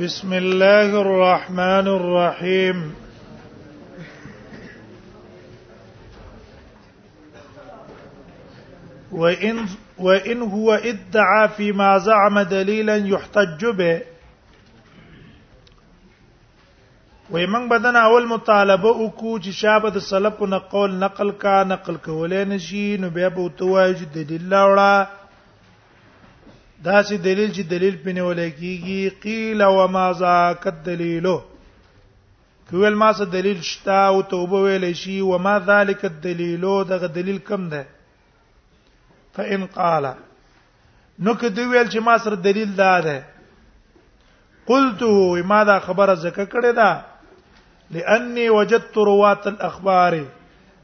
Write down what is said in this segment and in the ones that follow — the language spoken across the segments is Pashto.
بسم الله الرحمن الرحيم وإن وإن هو ادعى فيما زعم دليلا يحتج به وې موږ بدن اول مطالبه وکړو چې شابه د سلف نه قول نقل کا نقل کولای نشي نو بیا به توای چې د دلیل وړه دا چې دلیل چې دلیل پنه ولکېږي قیل و ما ذاک الدلیلو کول ما څه دلیل شتا او توبه ویل شي و ما ذالک الدلیلو دغه دلیل کم ده فإن قال نو که دی ویل چې ما سره دلیل دا ده قلته ما دا خبره زکه کړې ده لأني وجدت روات الأخبار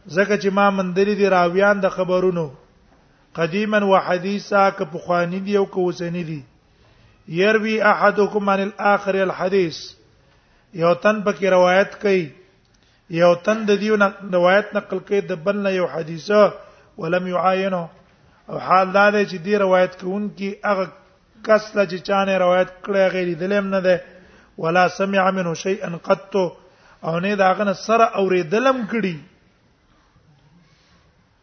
زکه چې ما مندري دي راویان د خبرونو قدیما وحدیثا که پخوانی دی او که وسنی دی يروي احدكم عن الاخر الحديث یو تن پکې روایت کوي یو تن د دیو روایت نقل کوي د بل نه یو حدیثه ولم يعاينه او حال دا دی چې دی روایت کوونکی هغه کس لا چې چانه روایت کړی غیر دلم نه ده ولا سمع منه شيئا قط او نه دا غنه سره اوریدلم کړي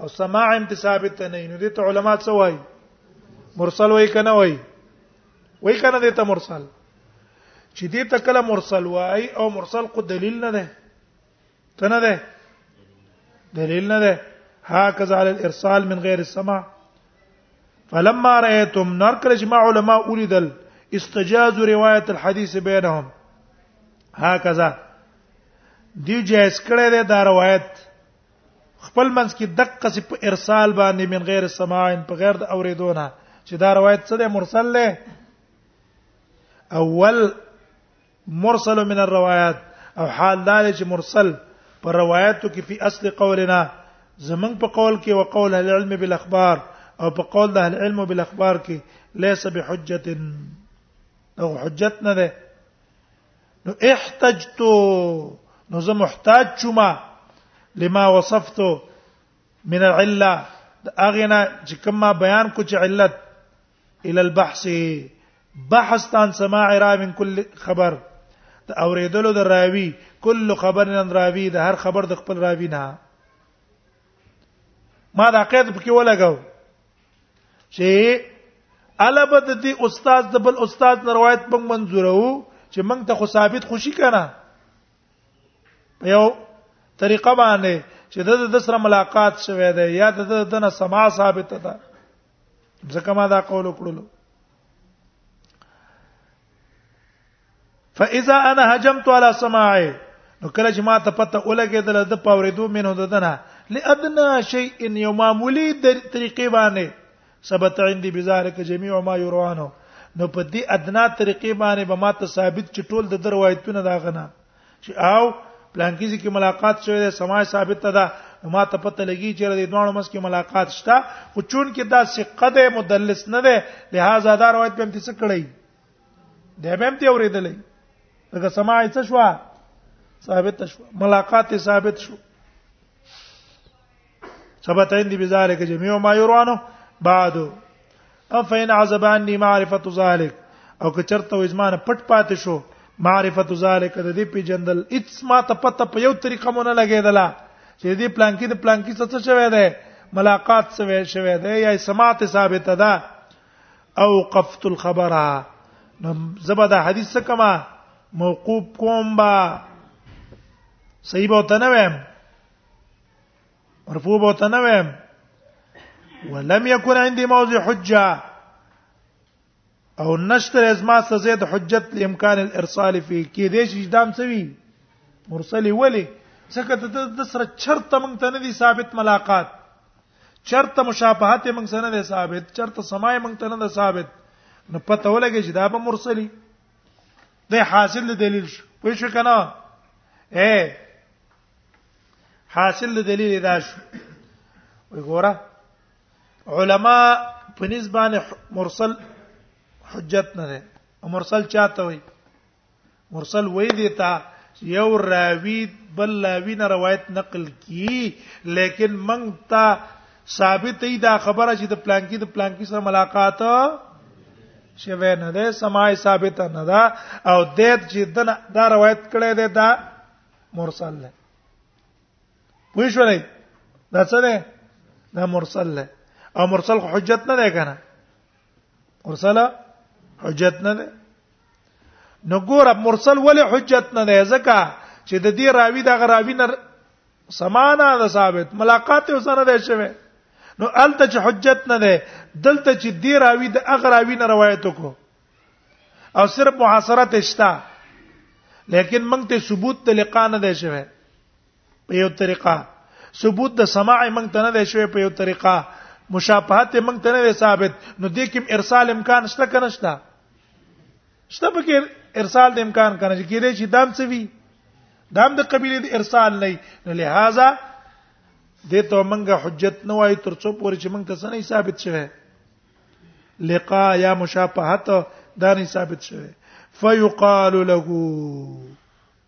او سماع هم ثابت ته نه نو دې ته علما څه وایي مرسل وایي کنه وایي وایي کنه دې ته مرسل چې دې ته کله مرسل وایي او مرسل کو دلیل نه ده ته نه ده دلیل نه ده هكذا على الارسال من غير السماع فلما رايتم نار کله چې ما علما اولیدل استجاز روایت الحديث بينهم هكذا دی جائز کړی دی دا روایت خپل منځ کې دقه سي په ارسال باندې من غیر سماع په غیر د اوریدونه چې دا روایت څه ده مرسل له اول مرسل من الروايات او حال دا چې مرسل پر روایتو کې په اصل قولنا زمنګ په قول کې او قول العلم بالاخبار او په قول د العلم بالاخبار کې ليس بحجه او حجت نه ده نو احتجت نو زه محتاج شوم لما وصفت من العله اغنا چې کما بیان کو چې علت الى البحث بحث تان سماع را من كل خبر د اوریدلو د راوی کل خبر نن راوی د هر خبر د خپل راوی نه ما دا قید پکې ولګاو چې البه د دې استاد د بل استاد نه روایت موږ منزورو چې موږ ته خو ثابت خوشي کنه په یو طریقه باندې چې د د سره ملاقات شوه دی یا د د نه سما ثابت ده ځکه ما دا قول وکړلو فاذا انا هجمت على سماعي نو کله چې ما ته پته ولګېدل د پاوریدو منه ددنه لادنا شيء یو معمولی د طریقې باندې ثبت عندي بذلك جميع ما يروانه نو په دې ادنا طریقې باندې به ما ته ثابت چې ټول د دروایتونه دا غنه چې او پلانکیزي کې ملاقات شوه د سماع ثابت ده ما ته پته لګی چې د دوه مس کې ملاقات شته خو چون کې دا ثقه ده مدلس نه ده لہذا دا روایت به امتیاز کړی دمه دې اوریدلې دغه سماع څه شو ثابت شو ملاقات ثابت شو ثبت عندي بذلك جميع ما يروانه بعد افین عذبانی معرفت ذلک او که چرته و ازمانه پټ پاتې شو معرفت ذلک د دې پیجندل اڅ ما ته پته په یو طریقه مونږ نه لګیدله چې دې پلان کې د پلان کې څه څه شوی دی ملاقات شوی شوی دی یا سماعت ثابت ده اوقفت الخبر زبا دا حدیث کما موقوف کوم با صحیح به تنویم مرفوع به تنویم ولم يكن عندي موضع حجه او نشتر از ما سزید حجت لامکان الارسال فی کې دې شي دام سوي مرسل ولی څکه د سره چرته مونږ ته نه دي ثابت ملاقات چرته مشابهت موږ سره نه ثابت چرته سمای موږ ته نه ثابت نو پته ولګی چې دا به مرسلی د حاصل دلیل شو پوه شو کنه اے حاصل دلیل دا شو وګوره علما په نسبانه مرسل حجت نه ده مرسل چاته وي مرسل وې دي تا یو راوی بل لاوی نه روایت نقل کی لیکن من تا ثابت ای دا خبره چې د پلانکی د پلانکی سره ملاقات شوه نه ده سماع ثابت نه ده او د چې دنه دا روایت کړی دی دا مرسل ده پوه شو نه دا څه ده دا مرسل ده او مرسل حجت نه ده کنه مرسل حجت نه ده نو ګور مرسل ولې حجت نه ده ځکه چې د دې راوی د غراوی نه سمانا ده ثابت ملاقات یې سره ده شوه نو الته چې حجت نه ده دلته چې دې راوی د اغراوی نه روایت کو او صرف محاصره تشتا لیکن موږ ته ثبوت تلقا نه ده شوه په یو طریقه ثبوت د سماع موږ ته نه دی شوی په یو طریقه مشابهت موږ ته نه دی ثابت نو د کوم ارسال امکان شته کنه شته شته په کې ارسال د امکان کنه چې کېدې چې دام څه وی دام د قبيله د ارسال نه نو لہذا د ته منګه حجت نه وای تر څو پورې چې موږ ته څه نه ثابت شوه لقاء یا مشابهت دا نه ثابت شوه فیقال له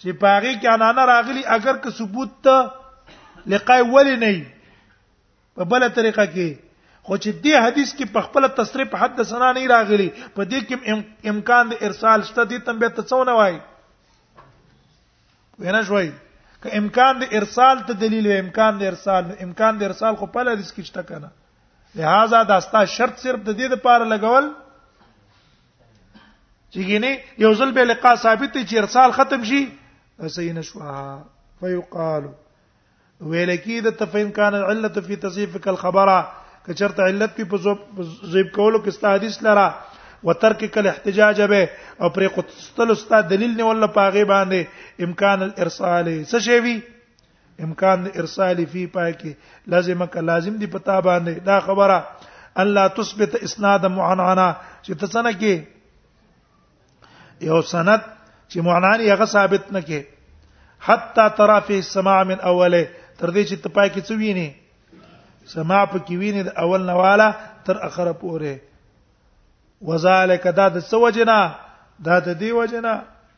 چې پاغي کې انانه راغلي اگر که ثبوت ته لقای ولی نه په بل طریقه کې خو چې دې حدیث کې په خپل تصریح په حد سنا نه راغلي په دې کې امکان د ارسال شته دې تم به تڅونه وای وینا شوي که امکان د ارسال ته دلیل و امکان د ارسال امکان د ارسال خو په لریس کې شته کنه لہذا دا ستا شرط صرف د دې لپاره لګول چې ګینه یو ځل به لقاء ثابت چې ارسال ختم شي صحیح نشوا فیقال ویل کی د تفین کان علت فی تصیف کل خبره کچرت علت په زیب کولو کې ست حدیث لرا وترک کل احتجاج به او پر قتل است دلیل نه ولا پاغه باندې امکان الارسال څه شی وی امکان د ارسال فی پای کې لازم ک لازم دی پتا باندې دا خبره الله تثبت اسناد معنانا چې ته څنګه کې یو سند چې معنانی هغه ثابت نه کې حتا ترى فی السماع من اوله تر دې چې ته پای کې څه ویني سماع په کې ویني د اول نواله تر اخره پورې وذالک دا د سوجنا دا د دی وجنا